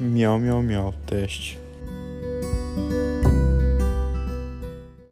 Miał, miał, miał, teść.